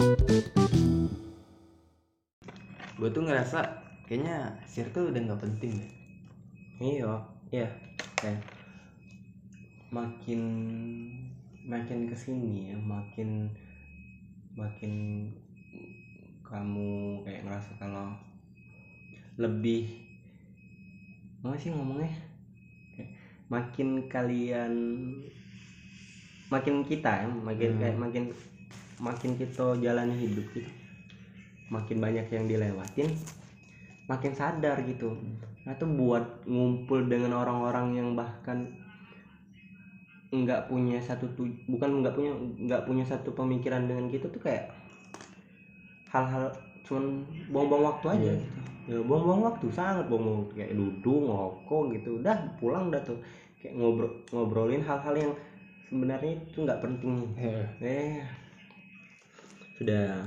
gue tuh ngerasa kayaknya circle udah nggak penting deh. Iya. Iya kayak makin makin ke sini ya makin makin kamu kayak ngerasa kalau lebih apa sih ngomongnya? Kayak makin kalian makin kita ya makin Hmm. kayak makin makin kita jalani hidup gitu makin banyak yang dilewatin makin sadar gitu. Nah tuh buat ngumpul dengan orang-orang yang bahkan nggak punya satu tu bukan nggak punya nggak punya satu pemikiran dengan kita tuh kayak hal-hal cuman buang-buang waktu aja Iya. gitu. Ya buang-buang waktu sangat buang-buang waktu kayak duduk ngerokok gitu. Udah pulang udah tuh. Kayak ngobrol ngobrolin hal-hal yang sebenarnya itu nggak penting. Eh sudah.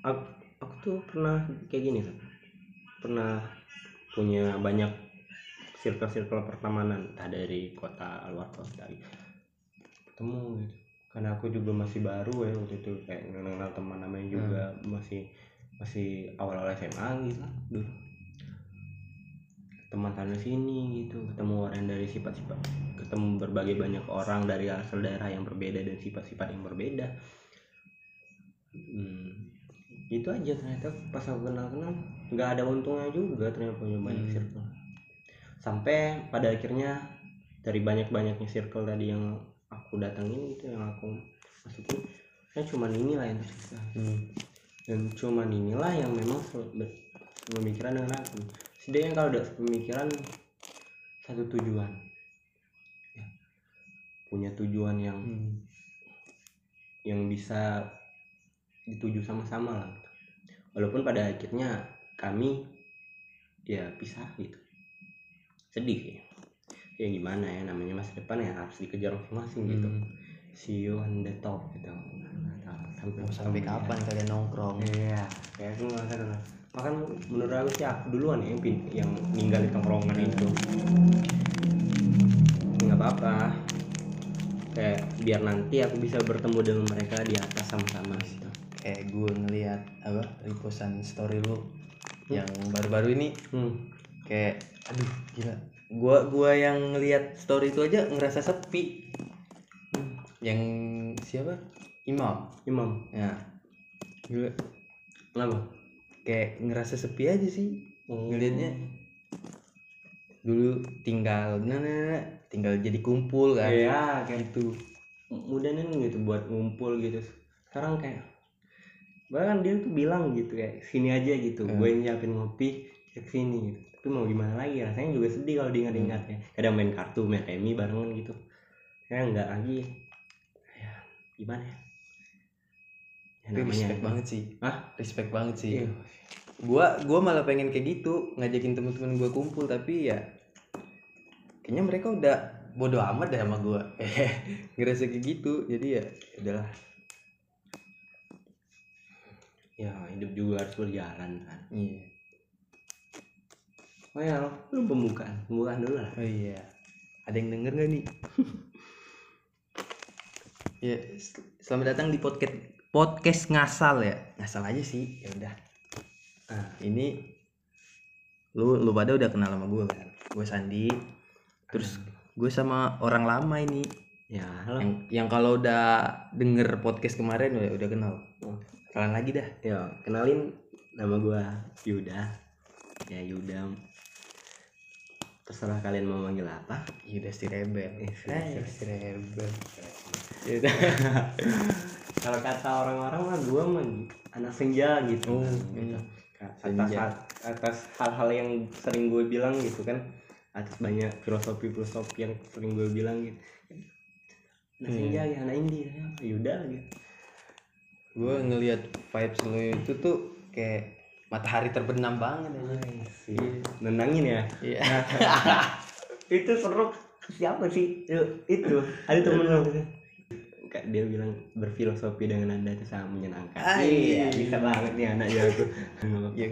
Aku, aku tuh pernah kayak gini pernah punya banyak circle-circle pertemanan entah dari kota luar kota gitu. Ketemu gitu. Karena aku juga masih baru ya waktu itu kayak kenal teman namanya juga masih masih awal-awal SMA gitu. dulu teman sana sini gitu ketemu orang dari sifat-sifat ketemu berbagai banyak orang dari asal daerah yang berbeda dan sifat-sifat yang berbeda hmm, itu aja ternyata pas aku kenal kenal nggak ada untungnya juga ternyata punya banyak Hmm. circle sampai pada akhirnya dari banyak banyaknya circle tadi yang aku datangin gitu yang aku masukin saya cuman inilah yang tersisa Hmm. dan cuman inilah yang memang se- be- pemikiran dengan aku setidaknya kalau udah pemikiran satu tujuan Ya. punya tujuan yang Hmm. yang bisa dituju sama-sama lah gitu. walaupun pada akhirnya kami ya pisah gitu sedih sih ya gimana ya namanya masa depan ya harus dikejar masing-masing gitu Hmm. see you on the top gitu tahu, sampai sampai ketemu ya. kapan kalian nongkrong Iya, kayak aku nggak sadar. Makan menurut aku sih aku duluan ya yang, pin- yang ninggalin tongkrongan itu. Nggak apa-apa. Kayak biar nanti aku bisa bertemu dengan mereka di atas sama-sama gitu. kayak gue ngelihat apa repostan story lu yang baru-baru ini Hmm. kayak aduh gila gua gua yang ngelihat story itu aja ngerasa sepi yang siapa imam Imam, ya gila kenapa? Kayak ngerasa sepi aja sih Oh. ngelihatnya dulu tinggal nah, nah, nah, tinggal jadi kumpul kan Iya, kayak gitu mudahnya gitu buat ngumpul gitu. Sekarang kayak bahkan dia tuh bilang gitu kayak sini aja gitu. Hmm. Gue nyiapin ngopi ke sini gitu. Tapi mau gimana lagi rasanya juga sedih kalau diingat-ingat ya. Kadang main kartu, main remi barengan gitu. Kayak enggak lagi. Ya, gimana ya? Ya, respect banget sih Hah? respect banget sih Iya. gua gua malah pengen kayak gitu ngajakin teman-teman gua kumpul tapi ya kayaknya mereka udah bodoh amat deh sama gua ngerasa kayak gitu jadi ya udahlah Ya, hidup juga harus berjalan kan. iya Oh ya, lu pembukaan. Pembukaan dulu lah. oh iya ada yang denger gak nih ya sel- selamat datang di podcast podcast ngasal ya ngasal aja sih ya udah Ah, ini lu lu pada udah kenal sama gue kan gue Sandi terus gue sama orang lama ini ya, halo. yang yang kalau udah denger podcast kemarin udah udah kenal Oh. kenalan lagi dah Ya, kenalin nama gua Yuda. Ya Yuda. Terserah kalian mau manggil apa. Yuda si rebel si rebel. si rebel Kalau kata orang-orang mah gua mah anak senja gitu. Oh, gitu. iya. Atas, Senja. atas hal-hal yang sering gue bilang gitu kan. Atas banyak filosofi-filosofi yang sering gue bilang gitu. Anak Hmm. senja ya, anak indie ya, Yuda gitu. gue ngelihat vibes lu itu tuh kayak matahari terbenam banget aja Sih. Nenangin ya. iya itu seru siapa sih itu, itu ada temen lo gitu. Kayak dia bilang berfilosofi dengan anda itu sangat menyenangkan Ah, iya iya. bisa banget nih anak jago ya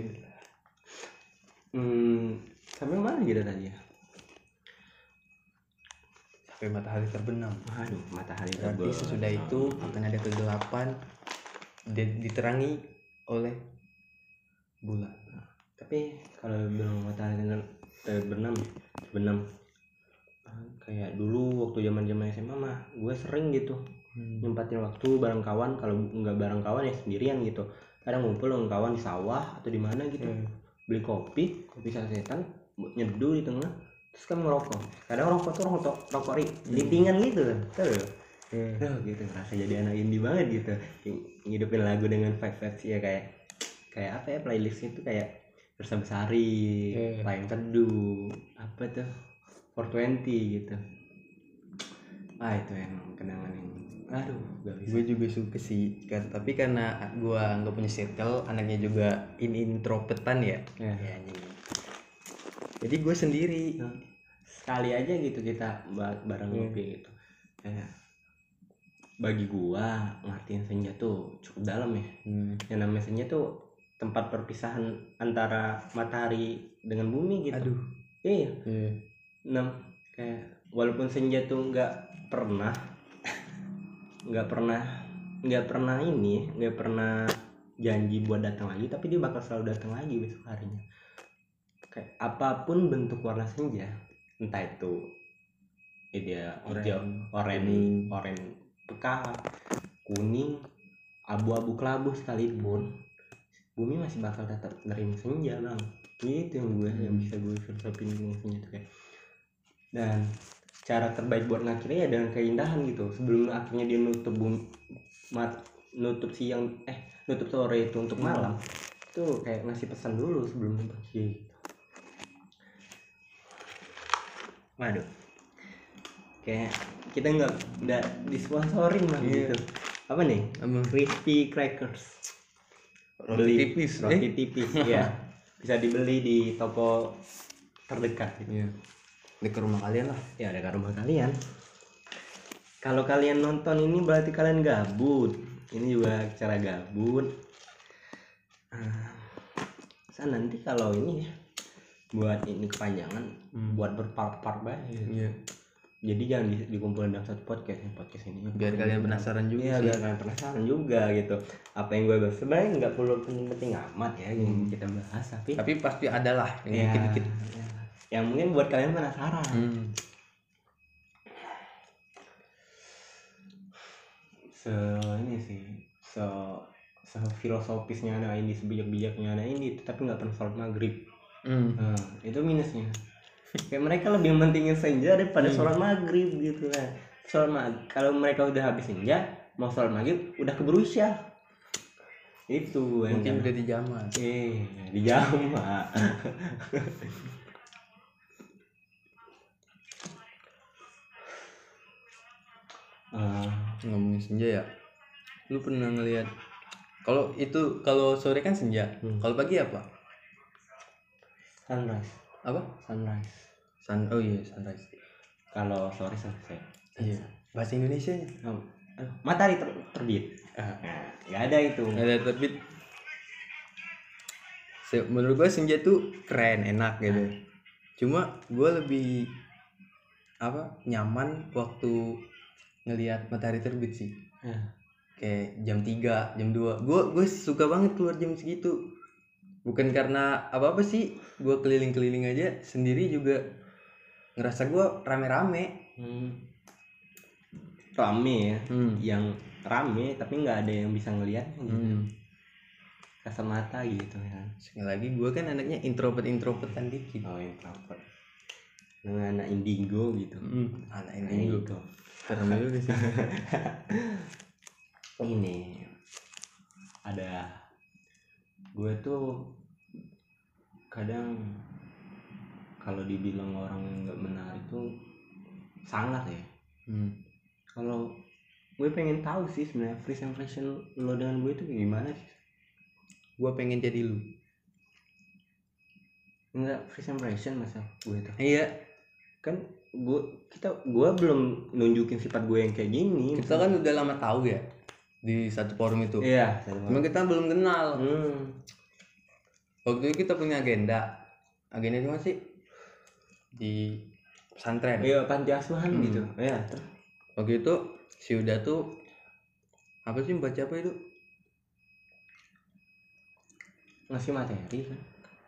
hmm sampai mana kita tadi ya sampai matahari terbenam Aduh, matahari berarti terbenam. sesudah itu akan ada kegelapan di- diterangi oleh bulan Tapi kalau bilang matahari ter- terbenam, terbenam kayak dulu waktu zaman zaman SMA mah gue sering gitu nyempatin waktu bareng kawan kalau nggak bareng kawan ya sendirian gitu kadang ngumpul dengan kawan di sawah atau di mana gitu Hmm. beli kopi kopi sasetan nyeduh di tengah terus kan ngerokok kadang rokok tuh rokok rokok ri lintingan gitu ya? Hmm. Tuh, gitu ngerasa jadi anak indie banget gitu Ng- ngidupin lagu dengan five vibes ya kayak kayak apa ya playlist itu kayak Versa Besari, Hmm. Layang Teduh, apa tuh 420 gitu. Ah itu emang kenangan yang aduh gak bisa. Gue juga suka sih kan tapi karena gue nggak punya circle anaknya juga in intropetan ya. Ya. ya anjing. jadi gue sendiri. Nah, sekali aja gitu kita ba- bareng Hmm. ngopi gitu. Kayak bagi gua ngertiin senja tuh cukup dalam ya. Hmm. yang namanya senja tuh tempat perpisahan antara matahari dengan bumi gitu. Aduh. Iya. Iya. Nah kayak walaupun senja tuh nggak pernah nggak pernah nggak pernah ini nggak pernah janji buat datang lagi tapi dia bakal selalu datang lagi besok harinya. Kayak apa pun bentuk warna senja entah itu ya dia hijau oranye oranye pekat kuning abu-abu kelabu sekalipun bumi masih bakal tetap nerima senja bang. Itu yang gue yang bisa gue filosofin dengan senja tuh kayak dan cara terbaik buat ngakhirnya ya dengan keindahan gitu sebelum akhirnya dia nutup bumi mat, nutup siang eh nutup sore itu untuk malam tuh kayak ngasih pesan dulu sebelum pergi waduh kayak kita nggak nggak disponsorin lah Iya. gitu apa nih Apa? crispy crackers Roti Beli tipis, roti eh? tipis ya bisa dibeli di toko terdekat gitu. Iya. Dekat rumah kalian lah. ya ke rumah kalian kalau kalian nonton ini berarti kalian gabut ini juga cara gabut Ah, saya nanti kalau ini ya buat ini kepanjangan Hmm. buat berpart-part banget Iya. jadi jangan di, dikumpulin dalam satu podcast nih podcast ini Biar kalian penasaran juga sih. biar kalian penasaran juga gitu apa yang gue bahas sebenarnya nggak perlu penting-penting amat ya yang Hmm. kita bahas tapi Tapi pasti ada lah yang ya, dikit-dikit. ya. Yang mungkin buat kalian penasaran Hmm. se ini sih se se filosofisnya ada ini sebijak-bijaknya ada ini tapi nggak pernah sholat maghrib Hmm. nah, itu minusnya kayak mereka lebih mentingin senja daripada Hmm. sholat maghrib gitu kan sholat maghrib kalau mereka udah habis senja mau sholat maghrib udah keburu isya itu Mungkin udah di zaman. eh di Ah, Ngomongin senja ya. Lu pernah ngelihat kalau itu kalau sore kan senja. Hmm. Kalau pagi apa? sunrise Apa? sunrise Sun Oh iya, sunrise. kalau sore sunset Iya. Bahasa Indonesia nya. Oh, aduh, matahari ter- terbit nah, nggak ada itu ada terbit menurut gue senja tuh keren enak gitu cuma gue lebih apa nyaman waktu ngelihat matahari terbit sih Ya. kayak jam 3, jam 2 gue gue suka banget keluar jam segitu bukan karena apa apa sih gue keliling-keliling aja sendiri juga ngerasa gue rame-rame Hmm. rame ya hmm. yang rame tapi nggak ada yang bisa ngelihat gitu. Hmm. kasat mata gitu ya sekali lagi gue kan anaknya introvert introvertan dikit oh introvert dengan anak indigo gitu. Hmm. anak gue indigo. Serem juga sih. Ini. Ada gue tuh kadang kalau dibilang orang nggak menarik tuh sangat ya. Hmm. kalau gue pengen tahu sih sebenarnya first impression lo dengan gue itu gimana sih? Gue pengen jadi lu. Enggak first impression masa gue tuh. Iya kan gue kita gue belum nunjukin sifat gue yang kayak gini. Kita kan udah lama tahu ya di satu forum itu. Iya. Cuma kita belum kenal. Hmm. waktu itu kita punya agenda. Agenda itu masih di pesantren. Iya panti asuhan Hmm. gitu. Ya terus waktu itu si Uda tuh apa sih baca apa itu? Ngasih materi kan?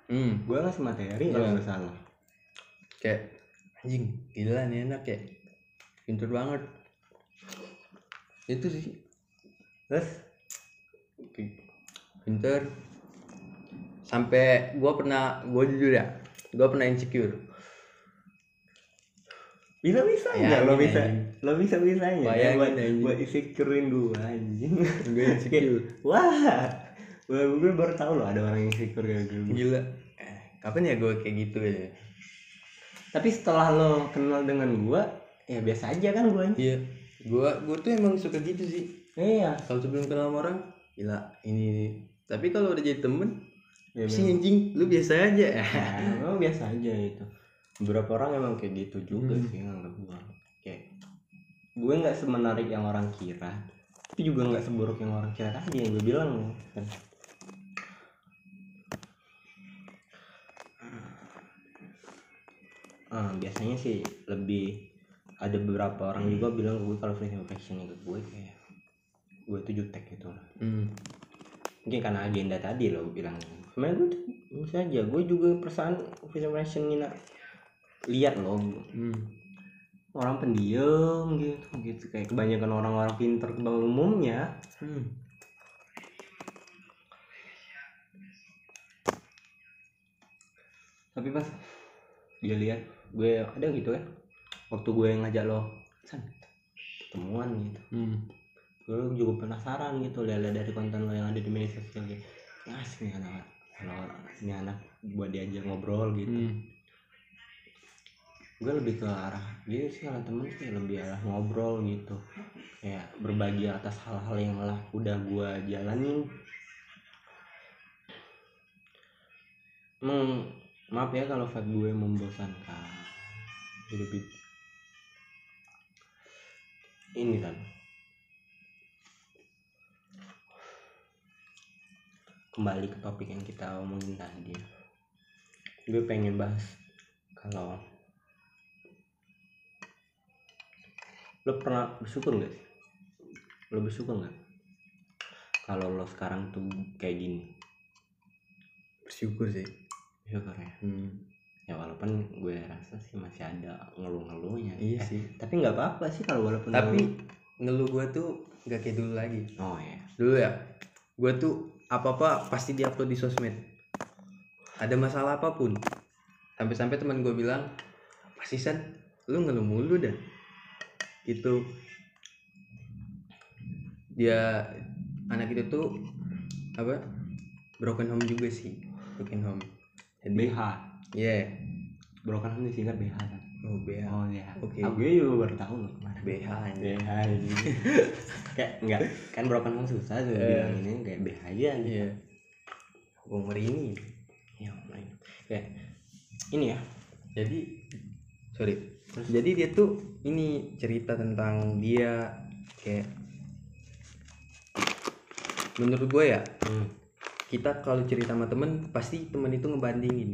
Hmm. Gue ngasih materi Iya. kalau nggak salah. Kayak anjing gila nih anak kayak pinter banget. Itu sih. Terus? Pinter. Sampai gua pernah gua jujur ya gua pernah insecure. Bisa bisa Bayangin, lo bisa anjing. lo bisa bisanya. Bayangin, buat anjing. buat insecurein gue anjing. Gue insecure. wah. Gue gue baru tahu loh ada orang yang insecure kayak gue gila. Eh, kapan ya gue kayak gitu ya tapi setelah lo kenal dengan gue ya biasa aja kan gue iya. Gua gua tuh emang suka gitu sih. Iya. Kalau sebelum kenal sama orang gila ini, ini. tapi kalau udah jadi temen ya, sih anjing? Lu biasa aja. Nah, emang biasa aja itu beberapa orang emang kayak gitu juga Hmm. sih nganggap gue kayak gue nggak semenarik yang orang kira tapi juga nggak seburuk yang orang kira tadi yang gue bilang kan Ah, biasanya sih lebih ada beberapa orang juga bilang gue kalau first impression ke gue kayak gue tuh jutek gitu. Lah hmm. mungkin karena agenda tadi lo bilang. Sebenarnya gue tuh bisa aja gue juga perasaan first impression Nina lihat lo Hmm. orang pendiam gitu gitu. Kayak kebanyakan orang-orang pinter pada umumnya. Hmm. tapi pas dia lihat gue ada gitu kan waktu gue ngajak lo san ketemuan gitu. Hmm. gue juga penasaran gitu lihat dari konten lo yang ada di media sosial gitu. Asik nih anak kalau ini anak buat diajak ngobrol gitu. Hmm. gue lebih ke arah gitu sih kalau temen sih lebih arah ngobrol gitu. Kayak berbagi atas hal-hal yang lah udah gue jalanin. Emang maaf ya kalau vibe gue membosankan. Jadi bit ini kan kembali ke topik yang kita omongin tadi gue pengen bahas kalau lo pernah bersyukur nggak sih? Lo bersyukur nggak? Kalau lo sekarang tuh kayak gini. Bersyukur sih bersyukur ya. Hmm. ya walaupun gue rasa sih masih ada ngeluh-ngeluhnya iya Eh, sih. Tapi nggak apa-apa sih kalau walaupun tapi ngeluh. gua tuh nggak kayak dulu lagi. Ngeluh. oh ya dulu ya gua tuh apa apa pasti diupload di sosmed. Ada masalah apa pun. Sampai-sampai teman gue bilang pasti san? Lu ngeluh mulu dah. Itu dia anak itu tuh apa broken home juga sih broken home BH yeah broken home disingkat BH kan? Oh BH oh ya Oke. Ah, gue juga baru tahu loh kemarin. BH aja BH ini kayak enggak kan broken home susah tuh Eh. bilang ini kayak BH aja gitu. iya. Gue ini. Ya main. Kayak ini ya. Jadi sorry. Jadi dia tuh ini cerita tentang dia kayak menurut gue ya hmm. Kita kalau cerita sama temen pasti temen itu ngebandingin.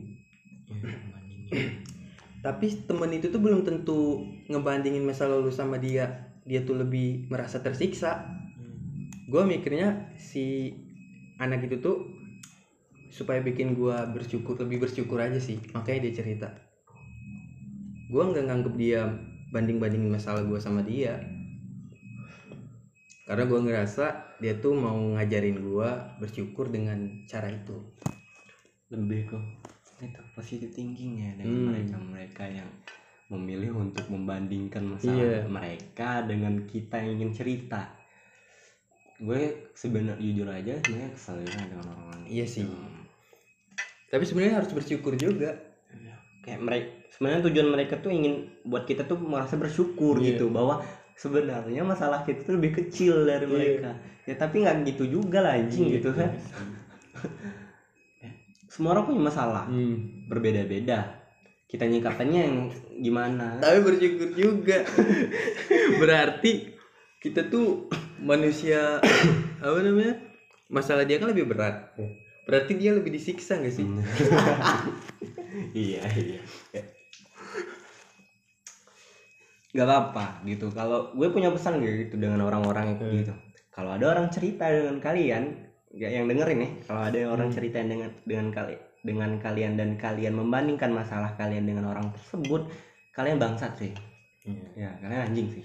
Ya, bandingin. tapi temen itu tuh belum tentu ngebandingin masa lalu sama dia. Dia tuh lebih merasa tersiksa. Hmm. gue mikirnya si anak itu tuh supaya bikin gue bersyukur lebih bersyukur aja sih. Makanya dia cerita. Gue nggak nganggep dia banding bandingin masalah gue sama dia karena gue ngerasa dia tuh mau ngajarin gue bersyukur dengan cara itu lebih ke itu positive thinking ya dengan Hmm. mereka mereka yang memilih untuk membandingkan masalah Iya. mereka dengan kita yang ingin cerita gue sebenarnya jujur aja sebenarnya kesel juga dengan orang-orang Iya sih. gitu. tapi sebenarnya harus bersyukur juga kayak mereka sebenarnya tujuan mereka tuh ingin buat kita tuh merasa bersyukur Iya. gitu bahwa sebenarnya masalah kita tuh lebih kecil dari Iya. mereka. Ya tapi nggak gitu juga lah anjing gitu kan. semua orang punya masalah. Hmm. berbeda-beda. Kita nyikapannya yang gimana? Tapi bersyukur juga. Berarti kita tuh manusia apa namanya? Masalah dia kan lebih berat. Berarti dia lebih disiksa gak sih? Iya iya nggak apa-apa gitu kalau gue punya pesan gitu dengan orang-orang yang Hmm. gitu kalau ada orang cerita dengan kalian ya yang dengerin nih kalau ada orang Hmm. cerita dengan dengan kali dengan kalian dan kalian membandingkan masalah kalian dengan orang tersebut kalian bangsat sih Iya. ya kalian anjing sih